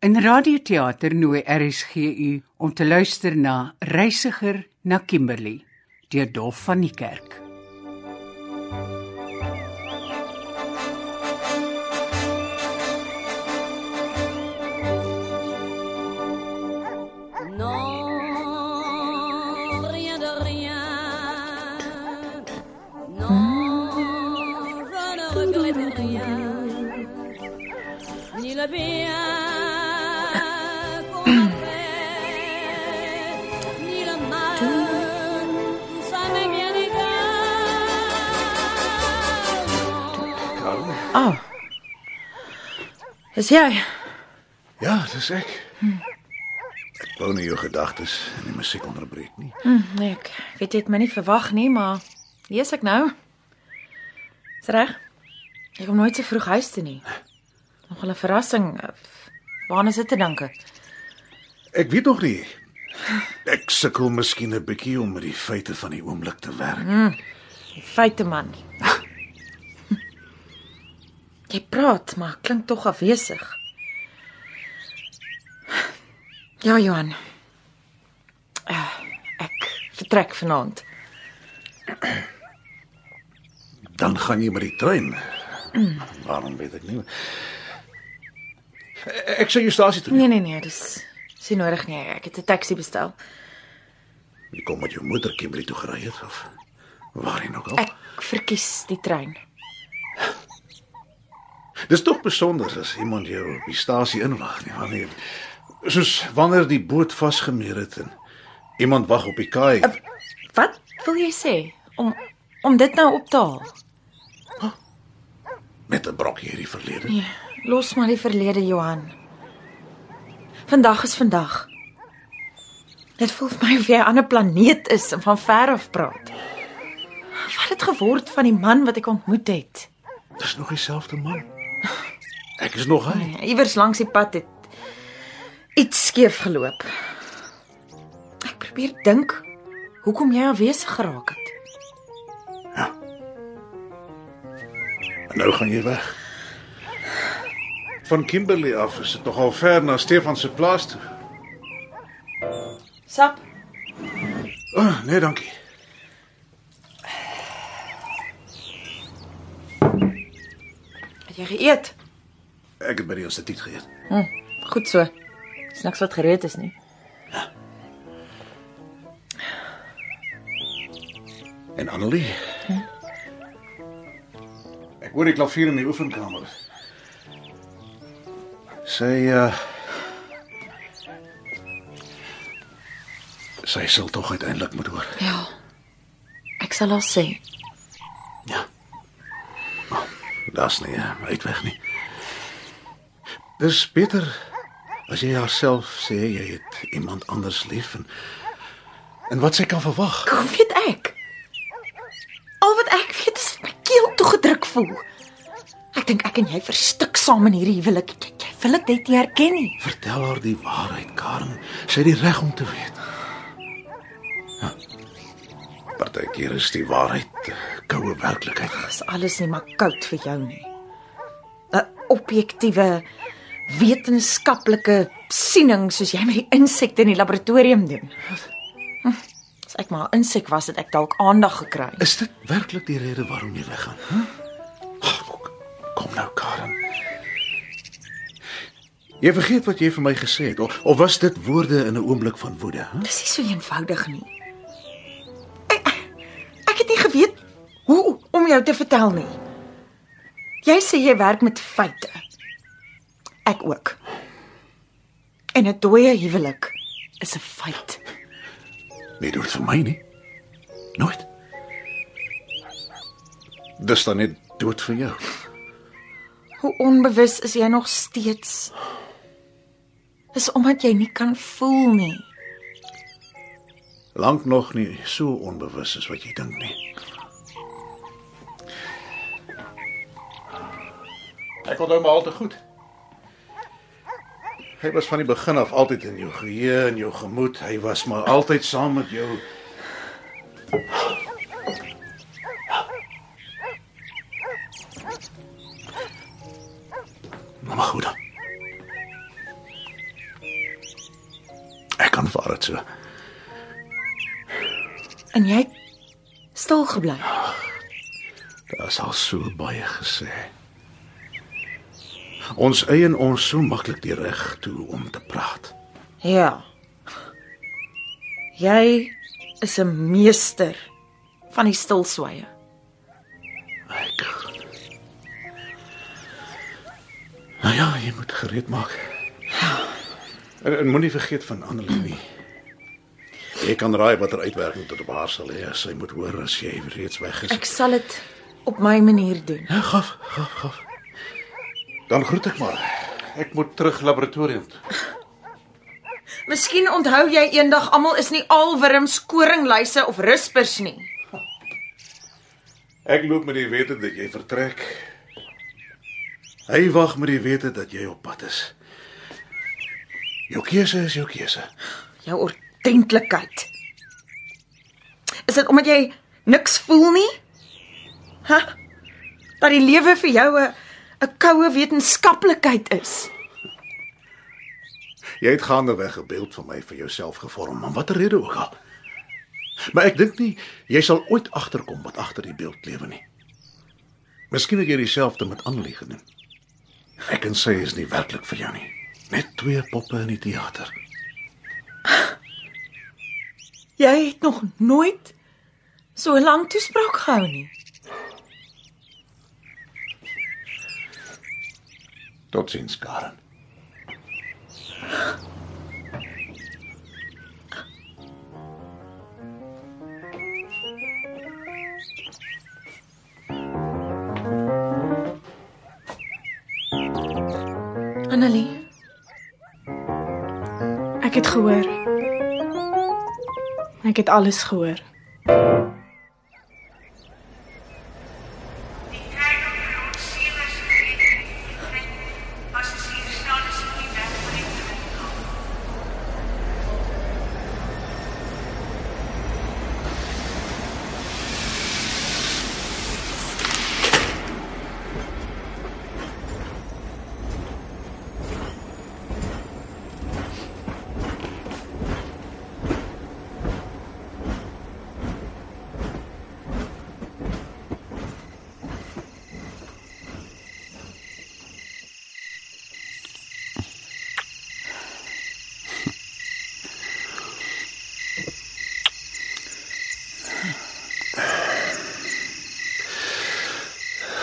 In radioteater nooi RSG u om te luister na Reisiger na Kimberley deur Dolf van die Kerk. Dis jy? Ja, dis ek. Ek wou nie jou gedagtes en die musiek onderbreek nie. Hm, nee, ek weet jy het my nie verwag nie, maar lees ek nou. Is reg? Ek kom nooit so vroeg huis toe nie. Nog 'n verrassing. Waarna is dit te dink? Ek weet nog nie. Ek sukkel miskien 'n bietjie om met die feite van die oomblik te werk. Feite man. Jy praat, maar klink tog afwesig. Ja, Johan. Uh, ek vertrek vanaand. Dan gaan jy met die trein. Waarom weet ek nie. Ek sê jy stasie toe. Nee nee nee, dis nie nodig nie. Ek het 'n taxi bestel. Jy kom met jou motor Kimberley toe gery het of waarheen ook al. Ek verkies die trein. Dis tog besonder as iemand jou op die stasie inwag nie, wanneer soos wanneer die boot vasgemeer het en iemand wag op die kaai. Wat wil jy sê om om dit nou op te haal? met 'n brokkie hierdie verlede. Nee, los maar die verlede, Johan. Vandag is vandag. Dit voel vir my of jy 'n ander planeet is en van ver af praat. Wat het geword van die man wat ek ontmoet het? Dis nog dieselfde man. Ek is nog hy. Iewers langs die pad het iets skeef geloop. Ek probeer dink hoekom jy afwesig geraak het. En nou gaan jy weg. Van Kimberley af is dit nogal ver na Stefan se plaas toe. Sap, oh, nee, dankie. Jy geëet? Ek het by die instituut geëet. Hm, goed so. Dis niks wat gereed is nie. En Annelie? Ek hoor die klavier in die oefenkamer. Sy uh Sy sal tog uiteindelik moet hoor. Ja. Ek sal al sê. Daar's nie 'n uitweg nie. Dis beter as jy haarself sê jy het iemand anders lief en en wat sy kan verwag. Hoe weet ek? Al wat ek weet is dat my keel toegedruk voel. Ek dink ek en jy verstik saam in hierdie huwelik. Jy, jy wil dit net nie erken nie. Vertel haar die waarheid, Karen. Sy het die reg om te weet. Ja. Partykeer is die waarheid 'n koue werklikheid. Dis alles nie maar koud vir jou nie. 'n Objektiewe wetenskaplike siening soos jy met die insekte in die laboratorium doen. Hm, As ek maar 'n insek was, het ek dalk aandag gekry. Is dit werklik die rede waarom jy weggaan? Ag, Kom nou, Karen. Jy vergeet wat jy vir my gesê het of, of was dit woorde in 'n oomblik van woede? Huh? Dis nie so eenvoudig nie. Hoe om jou te vertel nie. Jy sê jy werk met feite. Ek ook. En 'n dooie huwelik is 'n feit. Nee, dit vir my nie. Nooit. Dis dan net dood vir jou. Hoe onbewus is jy nog steeds? Dis omdat jy nie kan voel nie. Lank nog nie so onbewus is wat jy dink nie. Ek onthou maar al te goed. Hy was van die begin af altyd in jou geheue en jou gemoed. Hy was maar altyd saam met jou. Maar goed. Ek aanvaar dit so. En jy stil gebly. Daar is al so baie gesê. Ons eien ons so maklik die reg toe om te praat. Ja. Jy is 'n meester van die stilswye. Ek. Nou ja, jy moet gereed maak. En, en moenie vergeet van Annelie nie. Jy kan raai watter uitwerking dit op haar sal hê as sy moet hoor as jy reeds weg is. Ek sal dit op my manier doen. Ja, gaf, gaf, gaf. Dan groet ek maar. Ek moet terug laboratorium toe. Miskien onthou jy eendag almal is nie alwurms, koringluise of rispers nie. Ek loop met die wete dat jy vertrek. Hy wag met die wete dat jy op pad is. Jou keuse is jou keuse. Jou ordentlikheid. Is dit omdat jy niks voel nie? Hæ? Dat die lewe vir jou 'n 'n koue wetenskaplikheid is. Jy het gaandeweg 'n beeld van my vir jouself gevorm, om watter rede ook al. Maar ek dink nie jy sal ooit agterkom wat agter die beeld lewe nie. Miskien het jy dieselfde met Annelie gedoen. Ek en sy is nie werklik vir jou nie. Net twee poppe in die teater. Jy het nog nooit so 'n lang toespraak gehou nie. Totsiens, Karen. Annelie. Ek het gehoor. Ek het alles gehoor. Die trein op rond 7 is gereed. Passasiers staan asseblief weg van die trein af.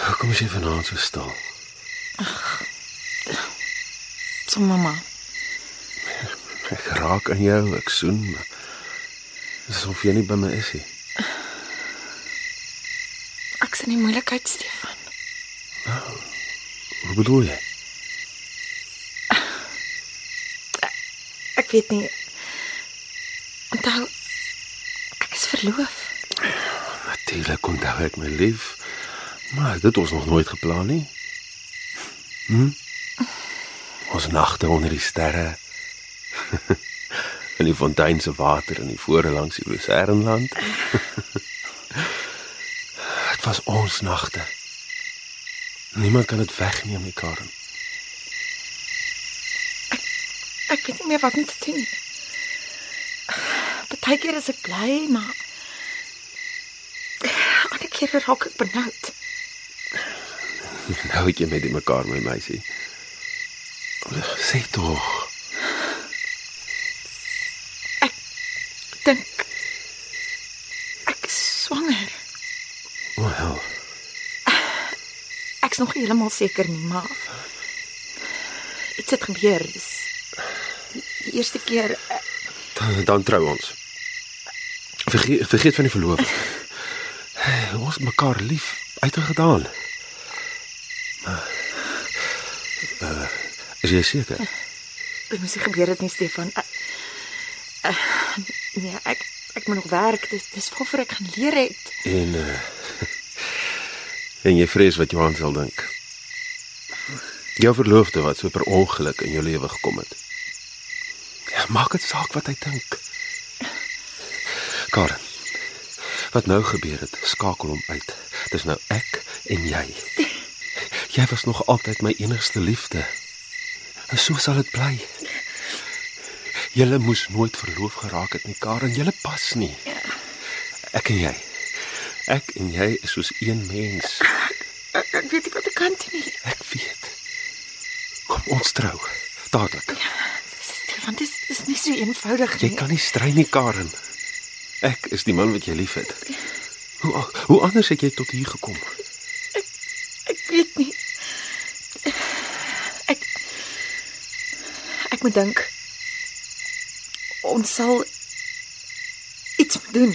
Hoekom is jy vanaand so stil? So mamma. Ek raak aan jou, ek soen, maar asof jy nie by my is nie. Ek's in die moeilikheid, Stefan. Hoe bedoel jy? Ek weet nie. Onthou ek is verloof. Natuurlik onthou ek my lief. Maar dit ons nog nooit geplan nie. Hm? Ons nagte onder die sterre. in die fontein se water in die voore langs die Lucernland. Dit was ons nagte. Niemand kan dit wegneem nie, Karen. Ek weet nie meer wat om te doen nie. Partykeer is ek bly, maar ander kere raak ek benoud. Nou het jy met mekaar, my meisie. Sê tog. Dink ek is swanger. Wel, Ek's nog heeltemal seker nie, maar iets het gebeur. Dis die eerste keer eh, dan, dan trou ons. Vergeet vergeet van die verloving. Hey, ons mekaar lief uitgedaan. Maar uh, is jy seker? dit moes nie gebeur het nie, Stefan. Uh, uh, nee, ek ek moet nog werk. Dis dis waarvoor ek gaan leer het. En uh, en jy vrees wat Johan sal dink. Jou verloofde wat so per ongeluk in jou lewe gekom het. Ja, maak dit saak wat hy dink. Karen. Wat nou gebeur het, skakel hom uit. Dis nou ek en jy. Jy was nog altyd my enigste liefde. En so sal dit bly. Julle moes nooit verloof geraak het nie, Karen. Julle pas nie. Ek en jy. Ek en jy is soos een mens. Ek, ek weet nie wat ek kan doen nie. Ek weet. Kom ons trou. Dadelik. Stefan, dis dis nie so eenvoudig Jy nie. kan nie strei nie, Karen. Ek is die man wat jy liefhet. Hoe hoe anders het jy tot hier gekom? Ek weet nie. Ek Ek moet dink. Ons sal iets moet doen.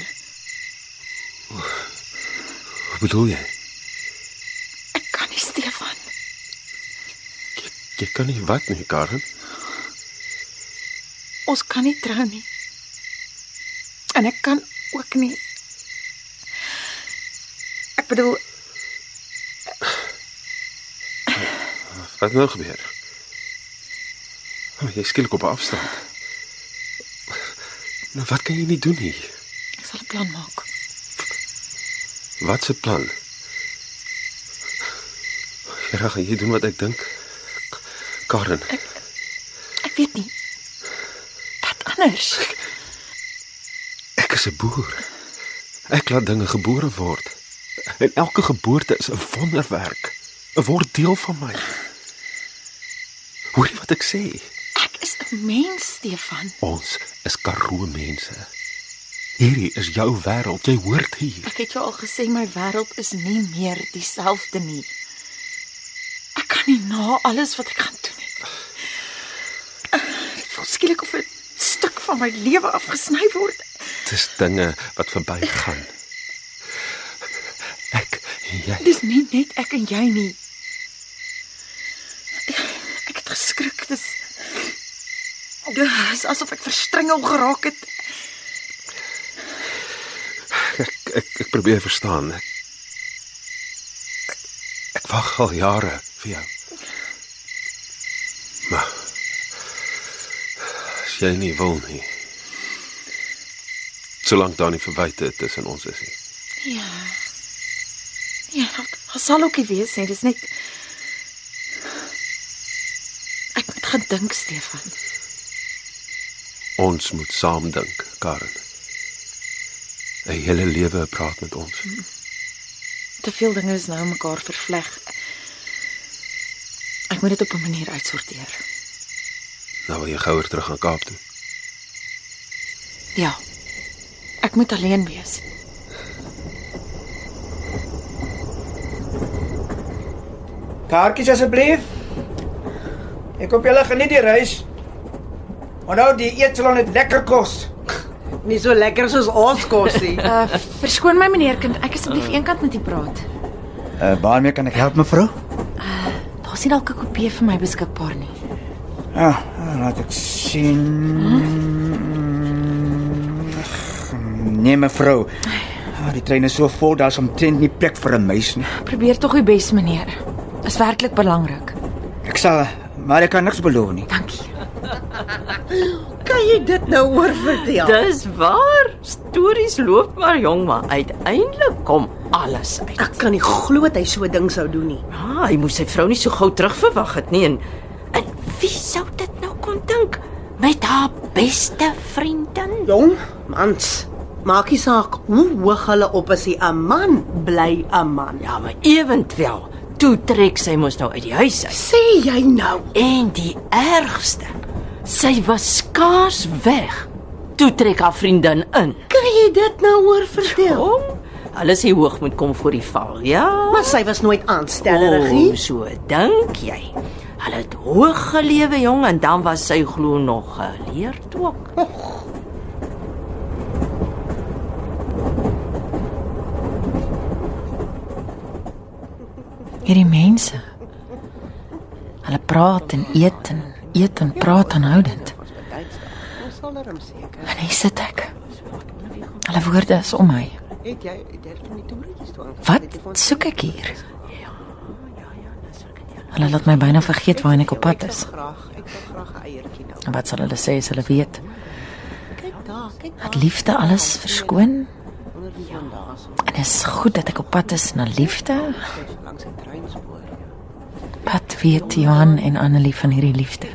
Hoe bedoel jy? Ek kan nie Stefan. Jy kan nie wat nie, Karen. Ons kan nie trou nie. En ek kan ook nie. Ek bedoel, Wat nou gebeur? Oh, jy skielik op 'n afstand. Nou wat kan jy nie doen nie? ek sal 'n plan maak. Wat se plan? Ja, gaan jy doen wat ek dink? Karen, Ek weet nie. Wat anders? ek is 'n boer. Ek laat dinge gebore word. En elke geboorte is 'n wonderwerk. 'n Word deel van my. Hoor jy wat ek sê? Ek mens, Stefan. Ons is Karoo mense. Hierdie is jou wêreld. Jy hoort hier. Ek het jou al gesê my wêreld is nie meer dieselfde nie. Ek kan nie na alles wat ek gaan doen nie. Dit voel skielik of 'n stuk van my lewe afgesny word. Dis dinge wat verbygaan. Ek en jy. Dis nie net ek en jy nie. Ek, ek het geskrik. Dis Dis asof ek verstrengel geraak het. Ek ek, ek probeer verstaan. Ek, ek, ek wag al jare vir jou. Maar as jy nie wil nie. Solank daar nie verwyte tussen ons is nie. Ja. Ja, dit sal ook wees nie. Dis net Ek moet gaan dink, Stefan. Ons moet saam dink, Karen. 'n Hele lewe praat met ons. Te veel dinge is nou mekaar vervleg. Ek moet dit op 'n manier uitsorteer. Nou wil jy gouer terug aan Kaap toe. Ja. Ek moet alleen wees. Kaartjies asseblief. Ek hoop julle geniet die reis. Onthou die eetsalon het lekker kos. Nie so lekker soos ons kos nie. Uh verskoon my meneer kind, ek asseblief eenkant met u praat. Uh waarmee kan ek help mevrou? Daar's nie dalk 'n kopie vir my beskikbaar nie. Ah, ah, laat ek sien. Ag, Nee mevrou. Ah, die trein is so vol, daar's omtrent nie plek vir 'n muis nie. Probeer tog uw bes meneer. Is werklik belangrik. Ek sal maar ek kan niks beloof nie. Dankie. Kan jy dit nou oor vertel? Dis waar. Stories loop maar jong, maar uiteindelik kom alles uit. Ek kan nie glo dat hy so 'n ding sou doen nie. Ah, hy moes sy vrou nie so gou terugverwag het nie en en wie sou dit nou kon dink met haar beste vriendin? Jong, mans, maak nie saak hoe hoog hulle op is, hy 'n man bly 'n man. Ja, maar ewentueel toe trek sy mos nou uit die huis uit. Sê jy nou? En die ergste, sy was skaars weg. Toe trek haar vriendin in. Kan jy dit nou oor vertel? Kom, alles hier hoog moet kom voor die val. Ja. Maar sy was nooit aanstellerig nie. so dink jy. Hulle het hoog gelewe jong en dan was sy glo nog geleerd ook. Hierdie mense. Hulle praat en eet en eet en praat aanhoudend. Ons sal hom seker. En hier sit ek. Hulle woorde is om my. Het jy die toeretjies toe Wat soek ek hier? Hulle laat my byna vergeet waarheen ek op pad is. Graag, ek graag 'n eiertjie nou. En wat sal hulle sê as hulle weet? Kyk daar, kyk Dat liefde alles verskoon? die vandaan. En is goed dat ek op pad is na liefde. Wat weet Johan en Annelie van hierdie liefde?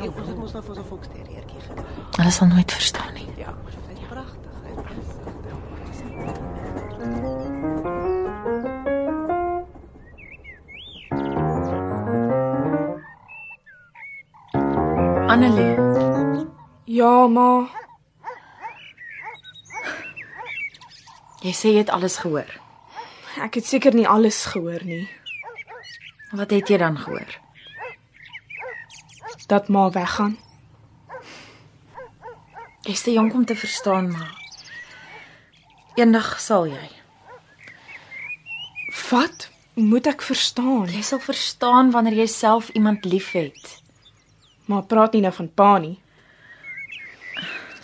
Hulle sal nooit verstaan nie. Annelie, Ja, ma. jy sê jy het alles gehoor. Ek het seker nie alles gehoor nie. Wat het jy dan gehoor? Dat ma weggaan. Jy's te jonk om te verstaan, maar eendag sal jy. Wat moet ek verstaan? Jy sal verstaan wanneer jy self iemand liefhet. Maar praat nie nou van pa nie.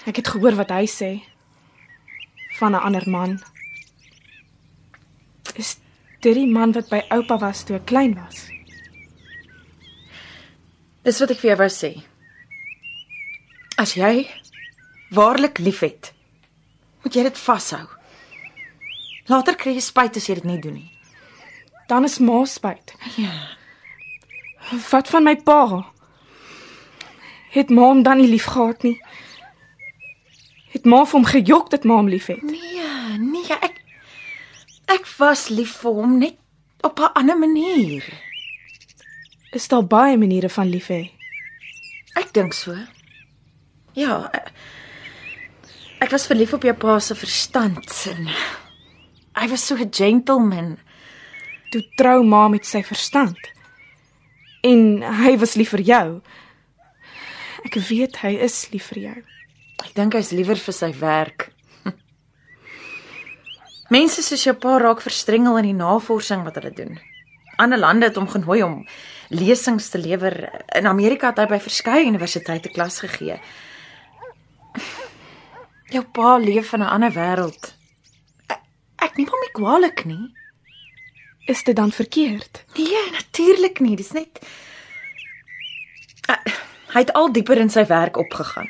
Ek het gehoor wat hy sê van 'n ander man. Is dit die man wat by oupa was toe ek klein was? Dis wat ek vir jou wou sê. As jy waarlik liefhet, moet jy dit vashou. Later kry jy spyt as jy dit nie doen nie. Dan is ma spyt. Ja. Wat van my pa? Het ma hom dan nie liefgehad nie? Het ma vir hom gejok dat ma hom liefhet? Nee, nee, ek ek was lief vir hom net op 'n ander manier. Is daar baie maniere van lief hê? Ek dink so. Ja. Ek, ek was verlief op jou pa se verstand en hy was so 'n gentleman. Toe trou ma met sy verstand. En hy was lief vir jou. Ek weet hy is lief vir jou. Ek dink hy's liewer vir sy werk. Mense soos jou pa raak verstrengel in die navorsing wat hulle doen. Ander lande het hom genooi om lesings te lewer. In Amerika het hy by verskeie universiteite klas gegee. Jou pa leef in 'n ander wêreld. Ek, ek neem hom nie kwaadlik nie. Is dit dan verkeerd? Nee, natuurlik nie. Dis net hy, hy het al dieper in sy werk opgegaan.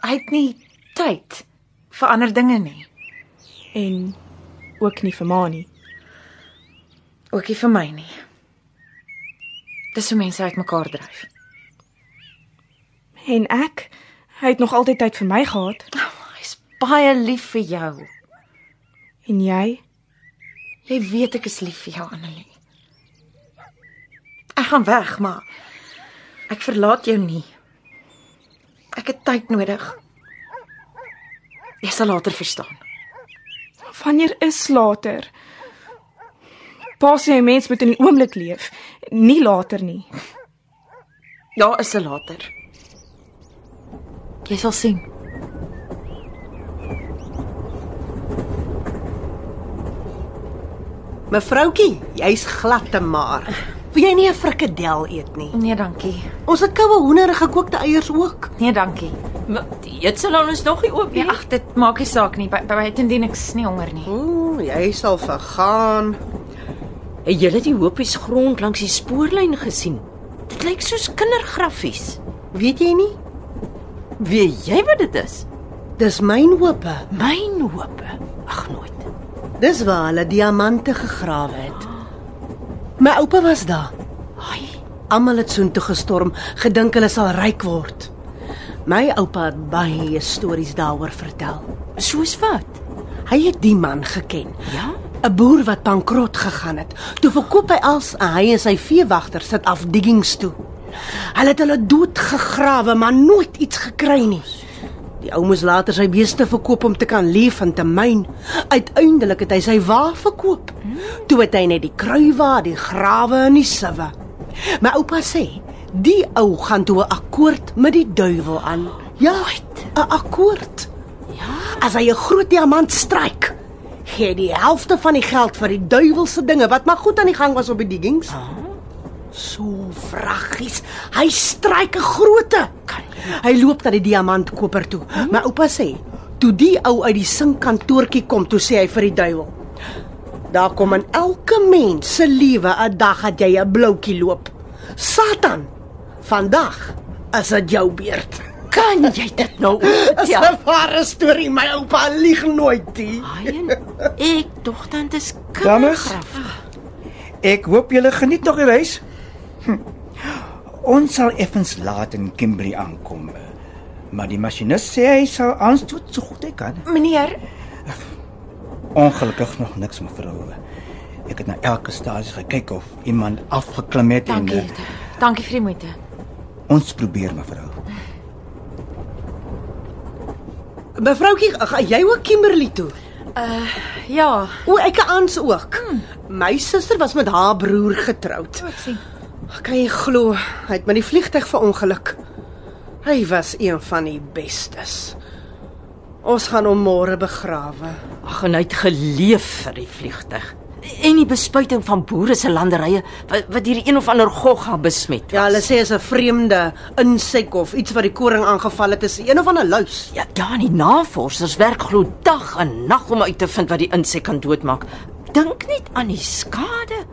Hy het nie tyd vir ander dinge nie. En ook nie vir ma nie. Ook nie vir my nie. Dis hoe mense uitmekaar dryf. En ek, hy het nog altyd tyd vir my gehad. Hy's baie lief vir jou. En jy? Jy weet ek is lief vir jou, Annelie. Ek gaan weg, maar ek verlaat jou nie. Ek het tyd nodig. Jy sal later verstaan. Wanneer is later? Pa sê 'n mens moet in die oomblik leef, nie later nie. Ja, is 'n later. Jy sal sien. Mevroutjie, jy's glad te maar. Wil jy nie 'n frikadel eet nie? Nee, dankie. Ons het koue hoender en gekookte eiers ook. Nee, dankie. Die eetsalon is nog nie oop Ja, nie. ag, dit maak nie saak nie. By by intendien ek is nie honger nie. Ooh, jy sal vergaan. Het julle die hopies grond langs die spoorlyn gesien? Dit lyk soos kindergraffies. Weet jy nie? Weet jy wat dit is? Dis mynhope. Mynhope. Ag nooit. Dis waar hulle diamante gegrawe het. My oupa was daar. Ai, Almal het soontoe gestorm, gedink hulle sal ryk word. My oupa het baie stories daaroor vertel. soos wat? Hy het die man geken. Ja? 'n Boer wat bankrot gegaan het. Toe verkoop hy als hy en sy veewagter sit af diggings toe. Hulle het hulle dood gegrawe, maar nooit iets gekry nie. Die ou moes later sy beeste verkoop om te kan leef en te myn. Uiteindelik het hy sy wa verkoop. Toe het hy net die kruiwa, die grawe en die siwe. My oupa sê, die ou gaan toe 'n akkoord met die duiwel aan. Ja, 'n akkoord. Ja. As hy 'n groot diamant stryk, gee die helfte van die geld vir die duiwelse dinge wat maar goed aan die gang was op die diggings. Ah. So vraggies. Hy stryk 'n groote. Hy loop na die diamantkoper toe. Hmm? My oupa sê, toe die ou uit die sinkkantoortjie kom, toe sê hy vir die duiwel: "Daar kom in elke mens se lewe 'n dag dat jy 'n bloukie loop. Satan, vandag is dit jou beurt." Kan jy dit nou Dis vertel? 'n ware storie, my oupa lieg nooit nie. Ai, ek dog dan dis kindergraf. Ek hoop julle geniet nog die reis. Hm, Ons sal effens laat in Kimberley aankom. Maar die masjinis sê hy sal aanstoot so goed hy kan. Meneer, Ongelukkig nog niks mevrou. Ek het na elke stasie gekyk of iemand afgeklim het dankie. en eh, Dankie vir die moeite. Ons probeer mevrou. Mevroukie, gaan jy ook Kimberley toe? Ja, O, ek aans ook. My suster was met haar broer getroud. ek sien. Kan jy glo, hy het met die vliegtyg verongeluk. Hy was een van die bestes. Ons gaan hom môre begrawe. Ag, en hy het geleef vir die vliegtyg. En die bespuiting van boere se landerye wat, wat hier een of ander gogga besmet was. Ja, hulle sê is 'n vreemde insek of iets wat die koring aangeval het, is een of ander luis. Ja, ja, die navorsers werk glo dag en nag om uit te vind wat die insek kan doodmaak. Dink net aan die skade.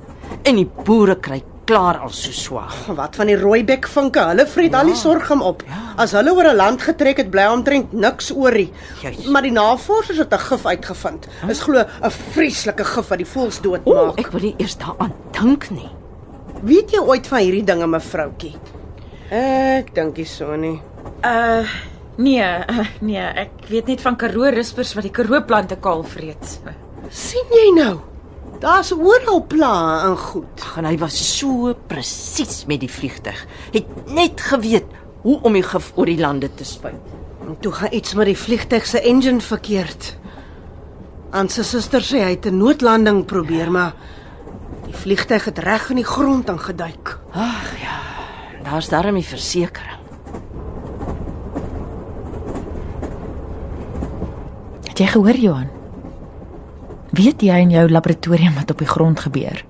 En die boere kry klaar al so swaar. Wat van die rooibek vinke? Hulle vreet ja. al die sorghum op. Ja. As hulle oor 'n land getrek het, bly omtrent niks oorie. Juis. Maar die navorsers het 'n gif uitgevind. Huh? Is glo 'n vreeslike gif wat die voëls O, doodmaak. ek wil nie eers daaraan dink nie. Weet jy ooit van hierdie dinge, mevroutjie? Ek dink nie so nie. Uh nee, uh, nee, ek weet net van Karoo rispers wat die Karoo plante kaal vreet. sien jy nou? Daar's oral plaae en goed. Ag, en hy was so presies met die vliegtyg. Het net geweet hoe om die gif oor die lande te spuit. En toe gaan iets met die vliegtyg se engine verkeerd. Aan sy suster sê hy het 'n noodlanding probeer, maar die vliegtyg het reg in die grond ingeduik. Ag ja, daar's darm die versekering. Het jy gehoor, Johan? Weet jy in jou laboratorium wat op die grond gebeur?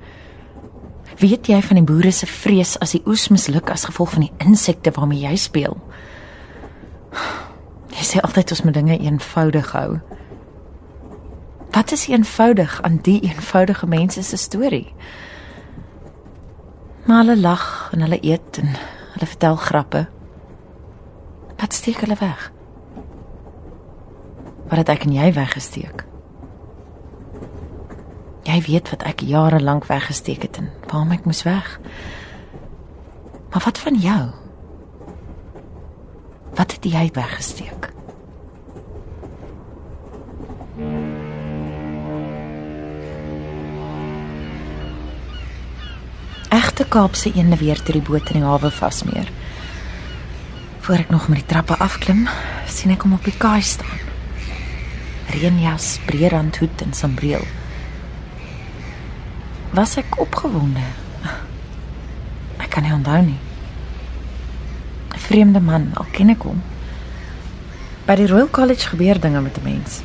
Weet jy van die boere se vrees as die oes misluk as gevolg van die insekte waarmee jy speel? Jy sê altyd ons moet dinge eenvoudig hou. Wat is eenvoudig aan die eenvoudige mense se storie? Maar hulle lag en hulle eet en hulle vertel grappe. Wat steek hulle weg? Wat het ek en jy weggesteek? Jy weet wat ek jare lank weggesteek het en waarom ek moes weg. Maar wat van jou? Wat het jy weggesteek? Egte Kaapse eende weer toe die boot in die hawe vasmeer. Voor ek nog met die trappe afklim, sien ek hom op die kaai staan. Reënjas, breërandhoed en sambreel. Was ek opgewonde? Ek kan nie onthou nie. 'n Vreemde man, al ken ek hom. By die Royal College gebeur dinge met 'n mens.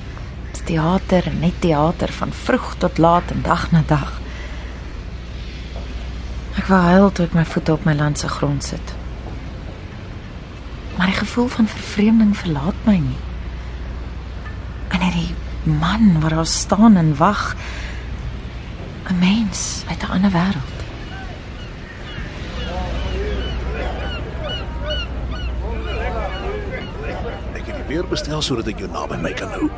Dis teater net teater van vroeg tot laat en dag na dag. Ek wou huil toe ek my voete op my land se grond sit. Maar die gevoel van vervreemding verlaat my nie. En hierdie man wat daar staan en wag, 'n mens uit 'n ander wêreld. Ek het die weer bestel sodat ek jou naby my kan hou.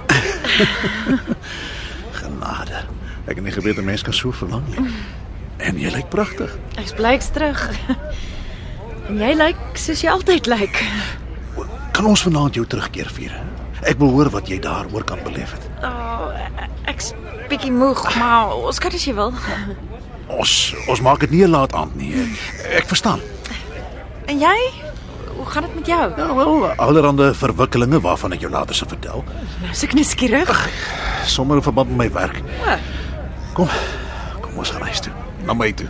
Genade. Ek het nie geweet 'n mens kan so verlang nie. En jy lyk pragtig. Ek's bly ek's terug. En jy lyk soos jy altyd lyk. Kan ons vanaand jou terugkeer vier? Ek wil hoor wat jy daaroor kan beleef het. Oh, ek's bietjie moeg, maar ons kan as jy wil. Ons ons maak dit nie 'n laat aand nie. Ek verstaan. En jy? Hoe gaan dit met jou? Ja wel, allerhande verwikkelinge waarvan ek jou later sal vertel. Nou is ek nuuskierig. Sommer in verband met my werk. O, Kom. Kom ons gaan huis toe. Na my toe.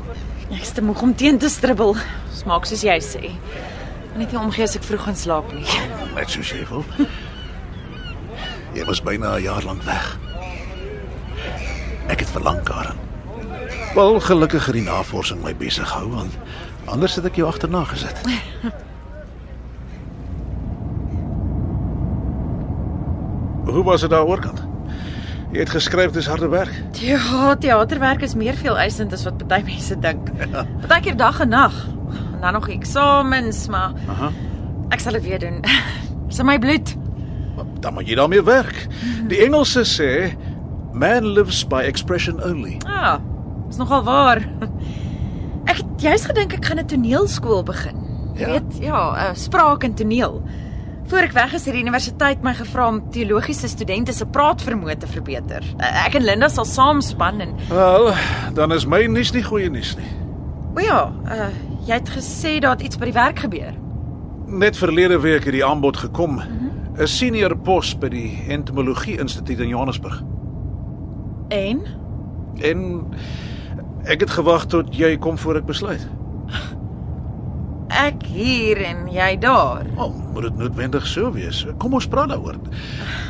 ek's te moeg om teen te stribbel. Smaak soos jy sê. En net nie omgee as ek vroeg gaan slaap nie. Net soos jy wil. Jy was byna 'n jaar lank weg. Ek het verlang, Karen. Wel, gelukkig het die navorsing my besig gehou want anders het ek jou agterna gesit. Hoe was dit daar oorkant? Jy het geskryf dis harde werk. Ja, teaterwerk is meer veel eisend as wat baie mense dink. Partykeer dag en nag. En dan nog eksamens, maar Aha. ek sal dit weer doen. Dis in my bloed. Dan moet jy daarmee werk. Die Engelse sê man lives by expression only. Ja, is nogal waar. Ek het juis gedink ek gaan 'n toneelskool begin. Jy weet, ja, uh, spraak en toneel. Voor ek weg is, het die universiteit my gevra om teologiese studente se praatvermoë te verbeter. Uh, ek en Linda sal saamspan en Wel, dan is my nuus nie goeie nuus nie. o ja, uh, jy het gesê daar het iets by die werk gebeur. Net verlede week het die aanbod gekom. 'n Senior pos by die Entomologie Instituut in Johannesburg. En En ek het gewag tot jy kom voor ek besluit. ek hier en jy daar. Oh, moet dit noodwendig so wees? Kom ons praat daaroor.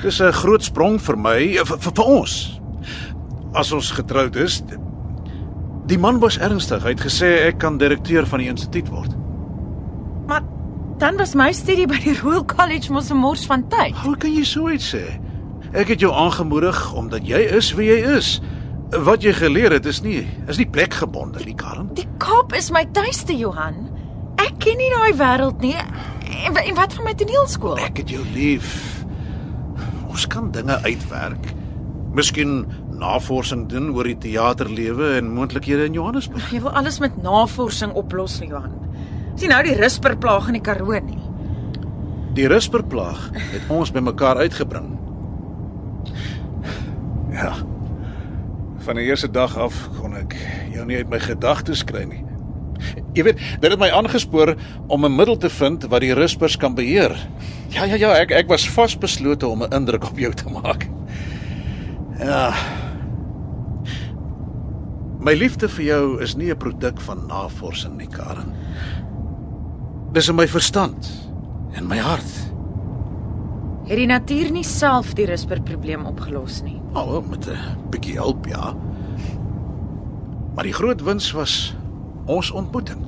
Dis 'n groot sprong vir my, vir, vir, vir ons. As ons getroud is. Die man was ernstig. Hy het gesê ek kan direkteur van die instituut word. Maar dan was my studie by die Royal College mos 'n mors van tyd. Hoe kan jy so iets sê? Ek het jou aangemoedig omdat jy is wie jy is. Wat jy geleer het is nie is nie plekgebonde nie, Karen. Die Kaap is my tuiste, Johan. Ek ken nie daai wêreld nie. En, en wat van my toneelskool? Ek het jou lief. Ons kan dinge uitwerk. Miskien navorsing doen oor die teaterlewe en moontlikhede in Johannesburg. Jy wil alles met navorsing oplos, Johan. Sien nou die risperplaag in die Karoo nie. Die risperplaag het ons bymekaar uitgebring. Ja. Van die eerste dag af kon ek jou nie uit my gedagtes kry nie. Jy weet, dit het my aangespoor om 'n middel te vind wat die rispers kan beheer. Ja, ja, ja, ek ek was vasbeslote om 'n indruk op jou te maak. Ja. My liefde vir jou is nie 'n produk van navorsing nie, Karen. Dis in my verstand en my hart. Het die natuur nie self die risperprobleem opgelos nie. Oh, met 'n bietjie hulp, ja. Maar die groot wins was ons ontmoeting.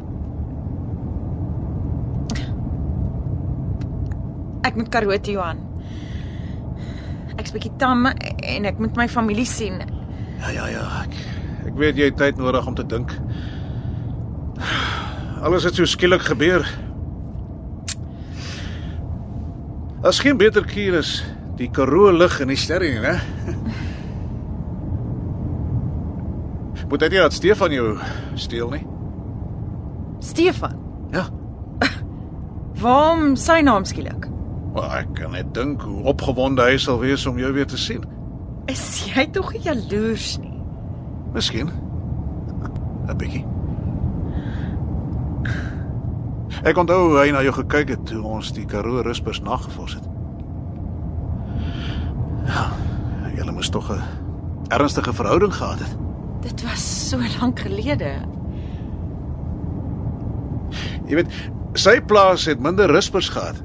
Ek moet Karoo toe, Johan. Ek's bietjie tam en ek moet my familie sien. Ja, ja, ja. Ek, ek weet jy het tyd nodig om te dink. Alles het so skielik gebeur. As geen beter kuur is die Karoo lig en die sterre nie, né? Moet dit nie dat Stefan jou steel nie? Stefan. Ja. Waarom sy naam skielik? Maar ek kan net dink hoe opgewonde hy sal wees om jou weer te sien. Is jy tog nie jaloers nie? Miskien. 'n bietjie. Ek onthou hoe hy na jou gekyk het toe ons die Karoo Ruspers nagevors het. Ja, julle moes tog 'n ernstige verhouding gehad het. Dit was so lank gelede. Jy weet, sy plaas het minder Ruspers gehad.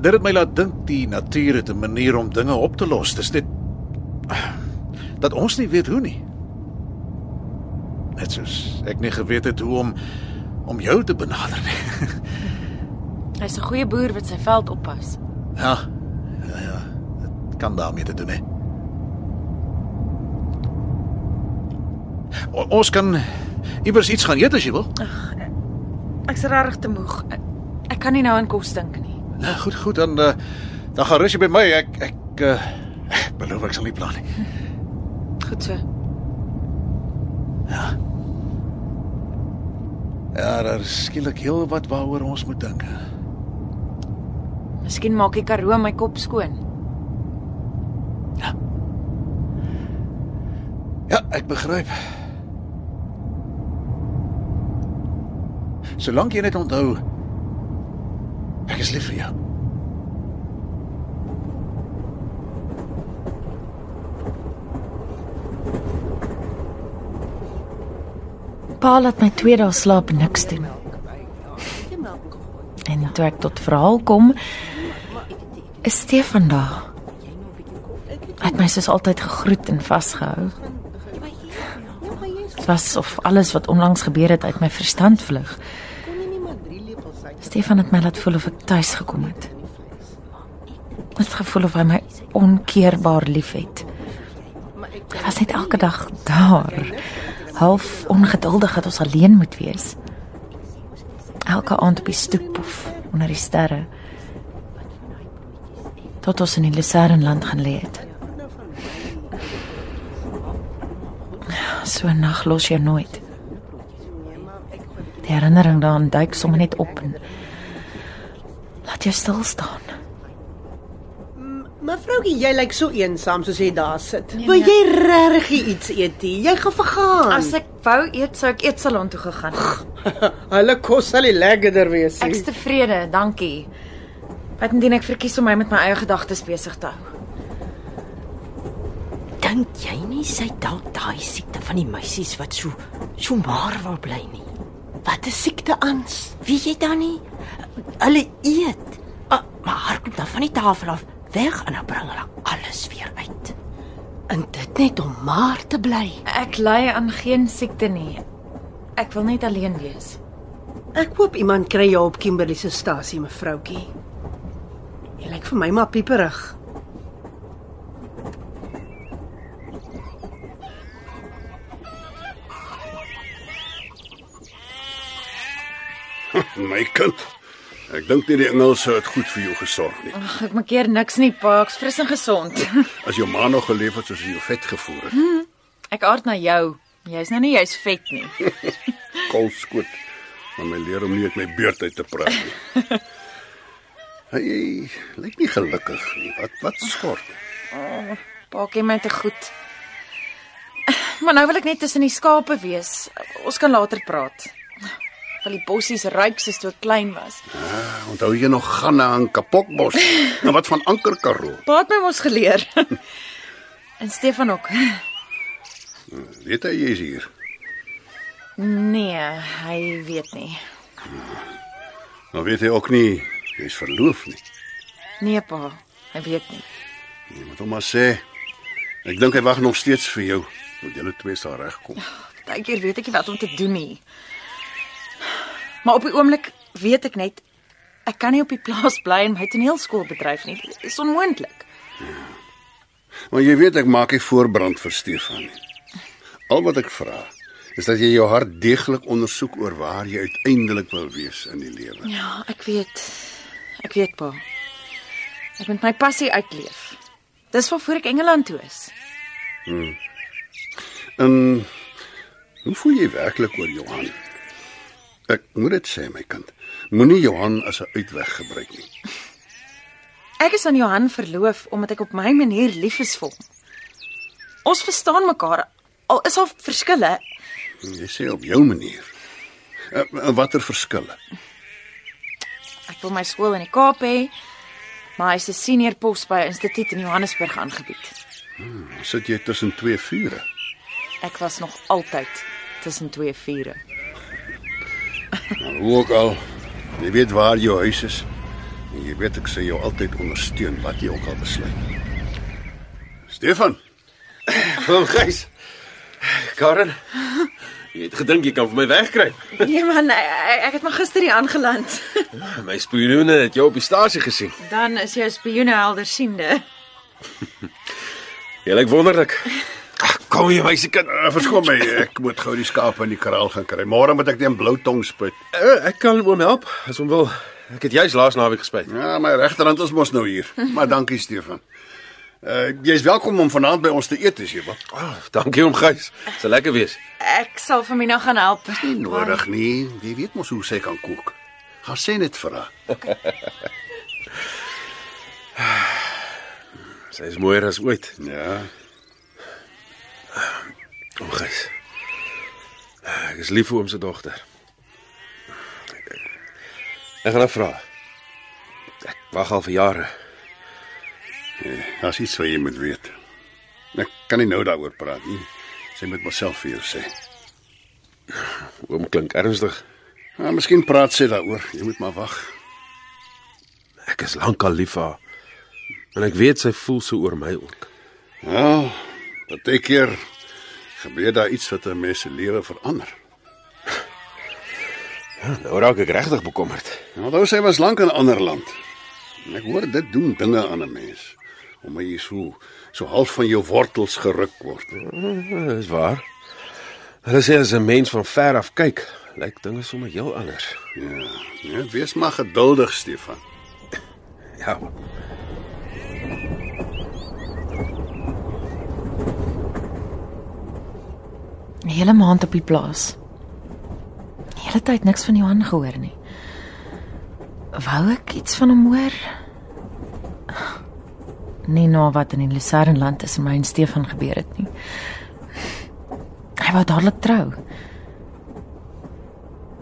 Dit het my laat dink die natuur het 'n manier om dinge op te los. Dis net dat ons nie weet hoe nie. Net soos ek nie geweet het hoe om om jou te benader nie. Hy's 'n goeie boer wat sy veld oppas. Ja. Ja ja. Dit kan daarmee te doen. O, ons kan iewers iets gaan eet as jy wil. Ek's regtig te moeg. Ek, ek kan nie nou aan kos dink nie. Nou goed, goed dan uh, dan gaan rus jy by my. Ek ek uh, ek beloof ek sal nie pla nie. Goed so. Ja. Ja, daar is skielik heel wat waaroor ons moet dink. Miskien maak die Karoo my kop skoon. Ja, ek begryp. Solank jy net onthou ek is lief vir jou. Pa laat my 2 dae slaap en niks doen. En toe ek tot verhaal kom, is Stefan daar. Hy het my soos altyd gegroet en vasgehou. Dit was of alles wat onlangs gebeur het uit my verstand vlug. Stefan het my laat voel of ek tuis gekom het. Dit gevoel of hy my onkeerbaar liefhet. Hy was net elke dag daar. Half ongeduldig dat ons alleen moet wees. Elke aand op die stoep of onder die sterre. Tot ons in die Lucernland gaan lê het. So 'n nag los jy nooit. Die herinnering daaraan duik sommer net op en laat jou stil staan. Mevroukie, jy lyk so eensaam soos jy daar sit. Nee, Wil jy regtig iets eet? Jy gaan vergaan. As ek wou eet, sou ek eetsalon toe gegaan het. hulle kos sal lekkerder wees. Ek's tevrede, dankie. Wat indien ek verkies om my met my eie gedagtes besig te hou? Dink jy nie sy dalk daai siekte van die meisies wat so so maar wil bly nie? Wat 'n siekte ans? Wie jy dan nie? Hulle eet. Uh, maar hardloop dan van die tafel af weg en dan bring hulle alles weer uit. En dit net om maar te bly. Ek ly aan geen siekte nie. Ek wil net alleen wees. Ek hoop iemand kry jou op Kimberley se stasie, mevroutjie. Jy lyk vir my maar pieperig. My kind. Ek dink nie die Engelse het goed vir jou gesorg nie. Ag, ek maak keer niks nie, pa, ek's fris en gesond. As jou ma nog geleef het soos jy jou vet gevoer het. Ek aard na jou. Jy's nou nie jy's vet nie. Kolskoot. Maar my leer om nie uit my beurt uit te praat nie. Hy lyk nie gelukkig nie. Wat wat skort? Pa ken my te goed. Maar nou wil ek net tussen die skape wees. Ons kan later praat. Wil die bossies ryk soos toe ek klein was. Ah, onthou jy nog gaan na 'n kapokbos? nou wat van Ankerkaroo? Pa het my mos geleer. en Stefan ook. Weet hy jy's hier? Nee, hy weet nie. Nou weet hy ook nie jy's verloof nie. Nee, pa, hy weet nie. Jy moet hom maar sê. Ek dink hy wag nog steeds vir jou. Moet julle twee sal regkom. Partykeer weet ek nie wat om te doen nie. Maar op die oomblik weet ek net ek kan nie op die plaas bly en my toneelskool bedryf nie. Dit is onmoontlik. Maar jy weet ek maak nie voorbrand vir Stefan nie. Al wat ek vra is dat jy jou hart deeglik ondersoek oor waar jy uiteindelik wil wees in die lewe. Ja, ek weet. Ek weet pa. Ek moet my passie uitleef. Dis waarvoor ek Engeland toe is. En hoe voel jy werklik oor Johan? Ek moet dit sê my kind. Moenie Johan as 'n uitweg gebruik nie. Ek is aan Johan verloof omdat ek op my manier lief is vir hom. Ons verstaan mekaar. Al is daar verskille. Jy sê op jou manier. Uh, watter verskille? Ek wil my skool in die Kaap hê, maar hy's 'n senior pos by 'n instituut in Johannesburg aangebied. Sit jy tussen twee vure? Ek was nog altyd tussen twee vure. Nou, hoe ook al, jy weet waar jou huis is. En jy weet ek sal jou altyd ondersteun wat jy ook al besluit. Stefan, Oom Gys. Karen. Jy het gedink jy kan vir my wegkruip. Nee man, ek, ek het maar gister hier aangeland. My spioene het jou op die stasie gesien. Dan is jou spioene heldersiende. Jy lyk wonderlik. Ag, kom hier meisiekind. uh, verskoon my, ek moet gou die skape in die kraal gaan kry. Môre moet ek teen blou tong spit. Uh, ek kan oom help as hom wil. Ek het juis laas naweek gespyt. Ja, my regterhand is mos nou hier. Maar dankie Stefan. Uh jy's welkom om vanaand by ons te eet as jy wil. Oh, dankie oom Gys. Dit sal lekker wees. Ek sal vir my nou gaan help. Nie nodig nie. Jy weet mos hoe sy kan kook. Gaan sê net vir haar. Sy is mooier as ooit. Ja. Oom Gys. Ek is lief vir oom se dogter. Ek gaan haar vra. Ek wag al vir jare. Nee, Daar's iets wat jy moet weet. Ek kan nie nou daaroor praat nie. Sy moet myself vir jou sê. Oom klink ernstig. Ja, miskien praat sy daaroor. Jy moet maar wag. Ek is lankal lief vir haar. En ek weet sy voel so oor my ook. Ja, partykeer gebeur daar iets wat 'n mens se lewe verander. Ja, nou raak ek regtig bekommerd. Nou, onthou sy was lank in 'n ander land. En ek hoor dit doen dinge aan 'n mens. Om jy so so half van jou wortels geruk word. Ja, Dis waar. Hulle sê as 'n mens van ver af kyk, lyk dinge sommer heel anders. Ja, ja, wees maar geduldig, Stefan. Ja. Die hele maand op die plaas. Die hele tyd niks van Johan gehoor nie. Wou ek iets van hom hoor? Nie nou wat in die Lucernland tussen my en Stefan gebeur het nie. Hy wou dadelik trou.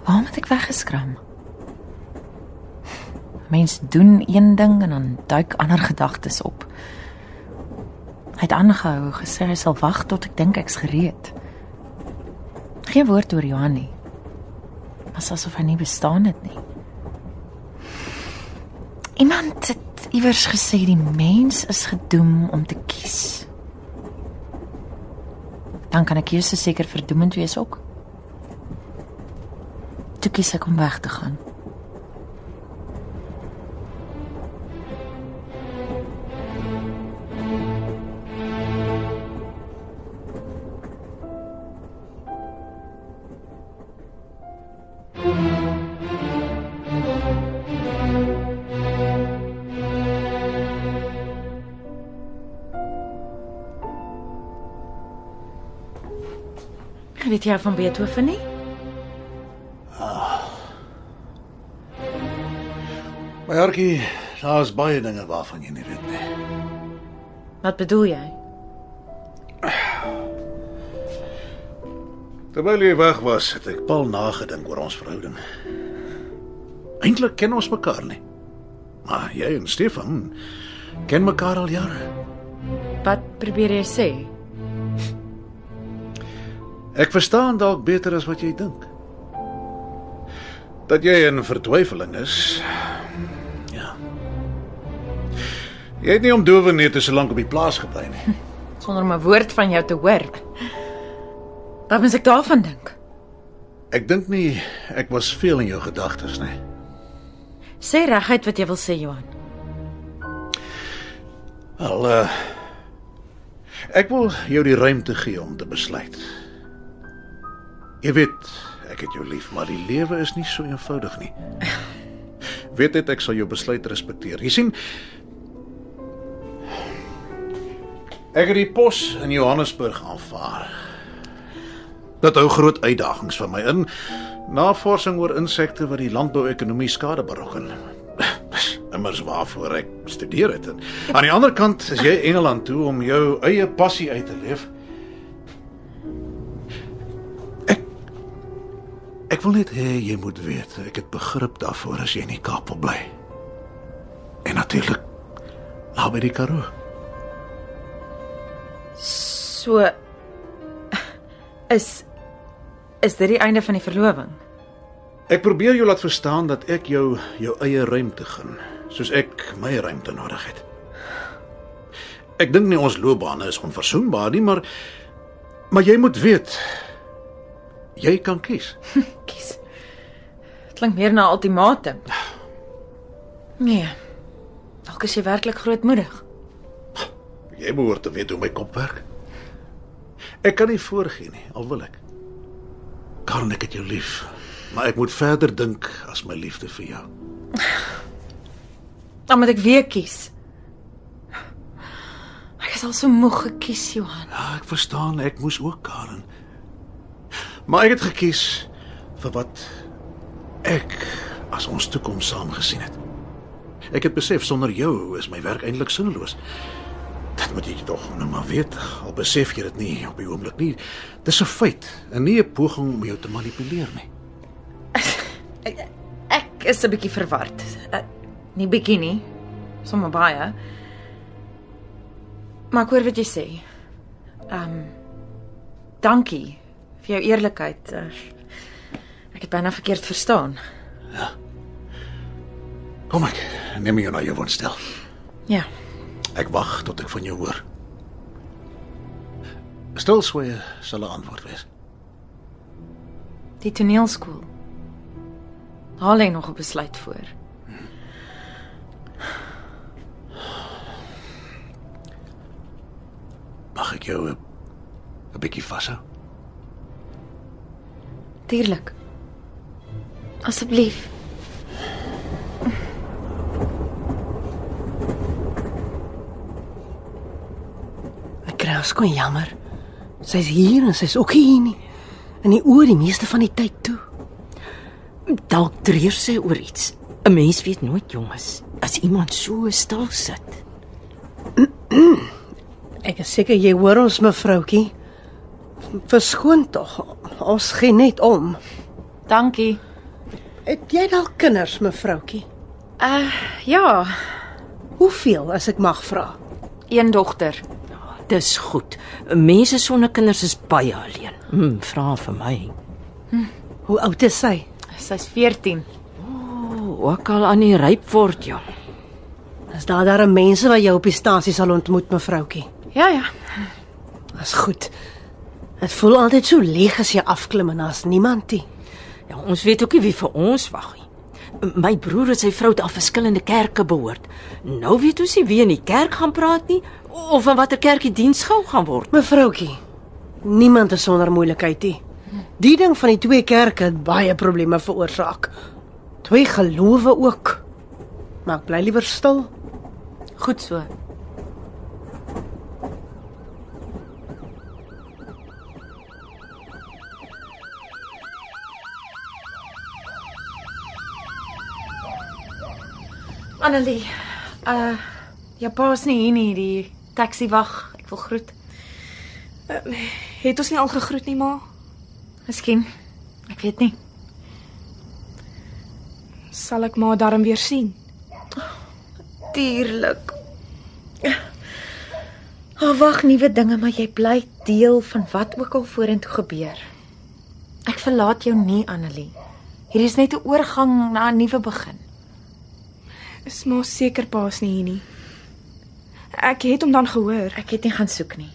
Waarom het ek weggeskram? Mens doen een ding en dan duik ander gedagtes op. Hy het aangehou gesê hy sal wag tot ek dink ek's gereed. Geen woord oor Johan nie. Was asof hy nie bestaan het nie. Iemand het iewers gesê die mens is gedoem om te kies. Dan kan 'n keuse seker verdoemend wees ook. Toe kies ek om weg te gaan. Weet jy van Beethoven nie? My hartjie, daar's baie dinge waarvan jy nie weet nie. Wat bedoel jy? Terwyl jy weg was, het ek pal nagedink oor ons verhouding. Eintlik ken ons mekaar nie. Maar jy en Stefan ken mekaar al jare. Wat probeer jy sê? Ek verstaan dalk beter as wat jy dink. Dat jy in vertwyfeling is. Ja. Jy het nie om dowe net te so lank op die plaas gebly nie. Sonder om 'n woord van jou te hoor. Wat moet ek daarvan dink? Ek dink nie ek was veel in jou gedagtes nie. Sê reguit wat jy wil sê, Johan. Al uh ek wil jou die ruimte gee om te besluit. Jy weet, ek het jou lief, maar die lewe is nie so eenvoudig nie. Weet dit ek sal jou besluit respekteer. Jy sien Ek het die pos in Johannesburg aanvaar. Dit hou groot uitdagings vir my in. Navorsing oor insekte wat die landbouekonomie skade berokken. Immers waarvoor ek studeer het. En aan die ander kant is jy Engeland toe om jou eie passie uit te leef. Ek wil net hê jy moet weet, ek het begrip daarvoor as jy in die Kaap wil bly. En natuurlik naby die Karoo. So is is dit die einde van die verloving? Ek probeer jou laat verstaan dat ek jou jou eie ruimte gun, soos ek my ruimte nodig het. Ek dink nie ons loopbane is onverzoenbaar nie, maar maar jy moet weet jy kan kies. Kies. Klink meer na 'n ultimatum. Nee. Dalk is jy werklik grootmoedig. Jy behoort te weet hoe my kop werk. Ek kan nie voorgee nie, al wil ek. Karen, ek het jou lief, maar ek moet verder dink as my liefde vir jou. Dan moet ek weer kies. Ek is al so moeg gekies, Johan. Ja, ek verstaan, ek moes ook Karen. Maar ek het gekies vir wat ek as ons toekoms saam gesien het. Ek het besef sonder jou is my werk eintlik sinneloos. Dit moet jy tog nou maar weet. Al besef jy dit nie op die oomblik nie. Dis 'n feit en nie 'n poging om jou te manipuleer nie. Ek is 'n bietjie verward. Uh, nie bietjie nie. Sommige baie. Maar ek hoor wat jy sê. Ehm um, dankie vir jou eerlikheid. Uh, ek het byna verkeerd verstaan. Kom ek, neem jou na jou woonstel. Ja. Ek wag tot ek van jou hoor. Stilswye sal 'n antwoord wees. Die toneelskool. Daar lê nog 'n besluit voor. Mag ek jou 'n bietjie vashou? Tuurlik. Asseblief. Ek kry skoon jammer. Sy's hier en sy's ook hier nie. In die oor die meeste van die tyd toe. Dalk treur sy oor iets. 'n Mens weet nooit, jonges, as iemand so stil sit. Ek is seker jy hoor ons mevroutjie. Verskoon tog. Ons gee net om. Dankie. Het jy dalk kinders, mevroutjie? Uh ja, Hoeveel as ek mag vra? een dogter. Dis goed. Mense sonder kinders is baie alleen. Hm, vra vir my. Hoe oud is sy? Sy's 14. O, ook al aan die ryp word, ja. Is daar daar mense wat jou op die stasie sal ontmoet, mevroutjie? Ja ja. Dis goed. Dit voel altyd so leeg as jy afklim en daar's niemand nie. Ja, ons weet ook nie wie vir ons wag nie. My broer en sy vrou het aan verskillende kerke behoort. Nou weet ons nie wie in die kerk gaan praat nie of in watter kerk die diens gehou gaan word. Mevroutjie, niemand is sonder moeilikheid nie. Die ding van die twee kerke het baie probleme veroorsaak. Twee gelowe ook. Maar ek bly liewer stil. Goed so. Annelie, uh jou pa's nie hier nie, die taxi wag. Ek wil groet. Het ons nie al gegroet nie, ma? Miskien. Ek weet nie. Sal ek ma darm weer sien? Tuurlik. Haar wag nuwe dinge, maar jy bly deel van wat ook al vorentoe gebeur. Ek verlaat jou nie, Annelie. Hier is net 'n oorgang na 'n nuwe begin. Is ma seker pa's nie hier nie. Ek het hom dan gehoor. Ek het nie gaan soek nie.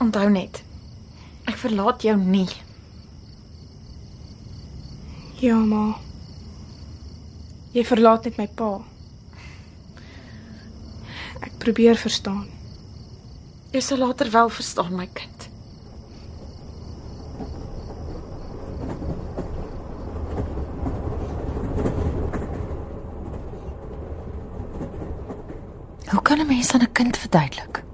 Onthou net. Ek verlaat jou nie. Ja, ma. Jy verlaat net my pa. Ek probeer verstaan. Jy sal later wel verstaan, my kind. Hoe kan 'n mens aan 'n kind verduidelik?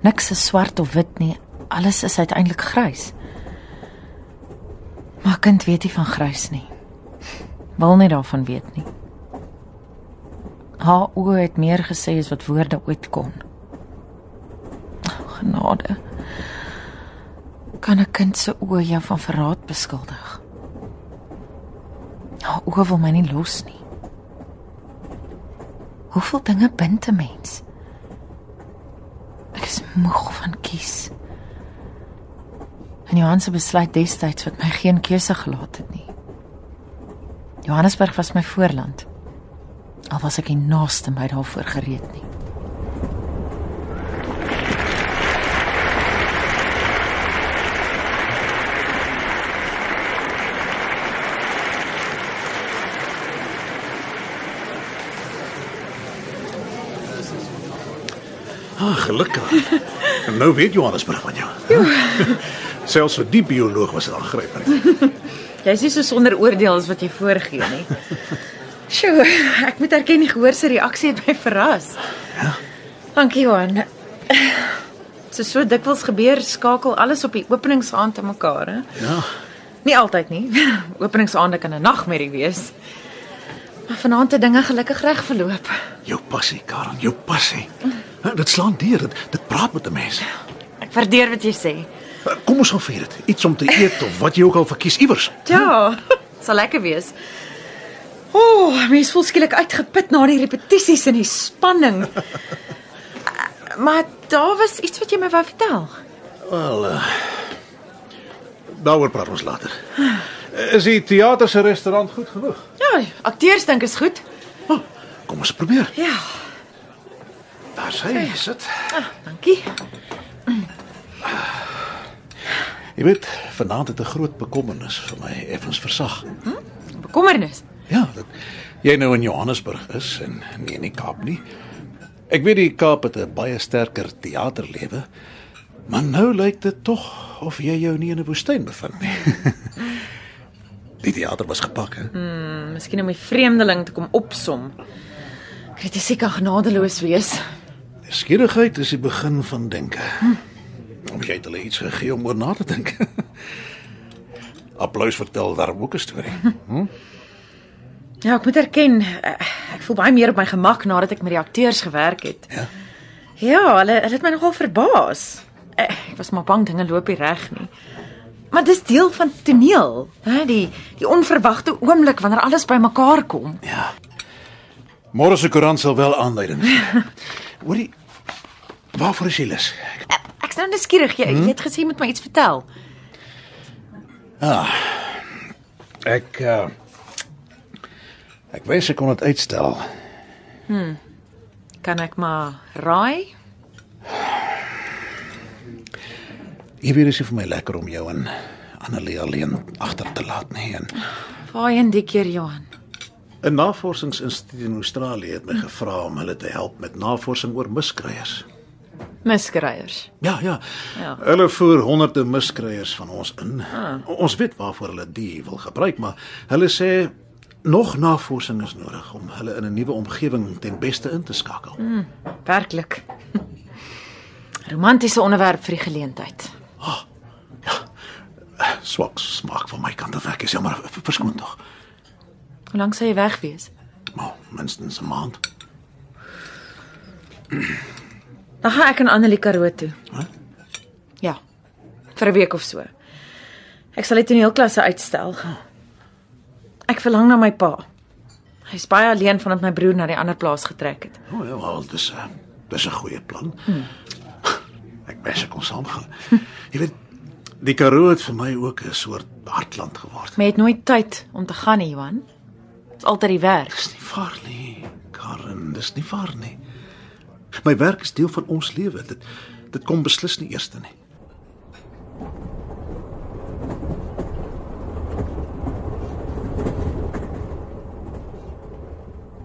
Niks is swart of wit nie. Alles is uiteindelik grys. Maar 'n kind weet nie van grys nie. Wil nie daarvan weet nie. Haar oë het meer gesê as wat woorde ooit kon. Genade. Kan 'n kind se oë jou van verraad beskuldig? Haar oë wil my nie los nie. Hoeveel dinge bind 'n mens? Ek is moeg van kies. En Johan se besluit destyds wat my geen keuse gelaat het nie. Johannesburg was my voorland. Al was ek nie naaste my daarvoor gereed nie. Ah, gelukkig. En nou weet Johannesburg van jou. Selfs vir die bioloog was dit aangrypend. Jy's nie so sonder oordeel as wat jy voorgee nie. Sjoe, ek moet erken die gehoor se reaksie het my verras. Ja. Dankie Johan. So so dikwels gebeur skakel alles op die openingsaand te mekaar, hè? Ja. Nie altyd nie. Openingsaande kan 'n nagmerrie wees. Maar vanaand het dinge gelukkig reg verloop. Jou passie, Karen, jou passie. Ja, dit slaan deur, dit, dit praat met 'n mens. Ek waardeer wat jy sê. Kom ons gaan vier dit. Iets om te eet of wat jy ook al verkies iewers. Ja, sal lekker wees. O, oh, mens voel skielik uitgeput na die repetisies en die spanning. maar daar was iets wat jy my wou vertel. Wel, uh, daaroor praat ons later. Is die teater se restaurant goed genoeg? Ja, akteurs dink is goed. Kom ons probeer. Ja, Daar sê jy sit. ah, dankie. Jy weet, vanaand het 'n groot bekommernis vir my effens versag. Bekommernis. Ja, dat jy nou in Johannesburg is en nie in die Kaap nie. Ek weet die Kaap het 'n baie sterker teaterlewe, maar nou lyk dit tog of jy jou nie in 'n woestyn bevind nie. die teater was gepak, hè? Hmm, miskien om die vreemdeling te kom opsom. Kritiek kan genadeloos wees. Skierigheid is die begin van denke. Of jy het hulle iets gegee om oor na te dink. Applous vertel daar ook 'n storie. Ja, ek moet erken, ek voel baie meer op my gemak nadat ek met die akteurs gewerk het. Ja. Ja, hulle hulle het my nogal verbaas. Eh, Ek was maar bang dinge loop nie reg nie. Maar dis deel van toneel, hè, die die onverwagte oomblik wanneer alles bymekaar kom. Ja. Môre se koerant sal wel aanduiding gee. Hoorie, waarvoor is jy lus? Ek's nou nuuskierig, jy, jy het gesê jy moet my iets vertel. Ek uh Ek wens ek kon dit uitstel. Kan ek maar raai? Jy weet dit is vir my lekker om jou en Annelie alleen agter te laat nie. En Waarheen die keer Johan? 'n navorsingsinstituut in Australië het my gevra om hulle te help met navorsing oor miskryers. Miskryers. Ja, ja. Ja. Hulle voer honderde miskryers van ons in. Ah. Ons weet waarvoor hulle die wil gebruik, maar hulle sê nog navorsing is nodig om hulle in 'n nuwe omgewing ten beste in te skakel. Mm. Werklik. Romantiese onderwerp vir die geleentheid. Swak smaak van my kant af ek is jammer verskoon tog. Hoe lank sal jy weg wees? Maar minstens 'n maand. Dan gaan ek en Annelie Karoo toe. Ja. Vir 'n week of so. Ek sal die toneelklasse uitstel. Ek verlang na my pa. Hy's baie alleen vandat my broer na die ander plaas getrek het. O ja, wel, dis 'n dis 'n goeie plan. Ek wens ek kon saamgaan. Jy weet, die Karoo het vir my ook 'n soort hartland geword. Maar jy het nooit tyd om te gaan nie, Johan. Dit's altyd die werk. Dis nie waar nie, Karen, dis nie waar nie. My werk is deel van ons lewe. Dit dit kom beslis nie eerste nie.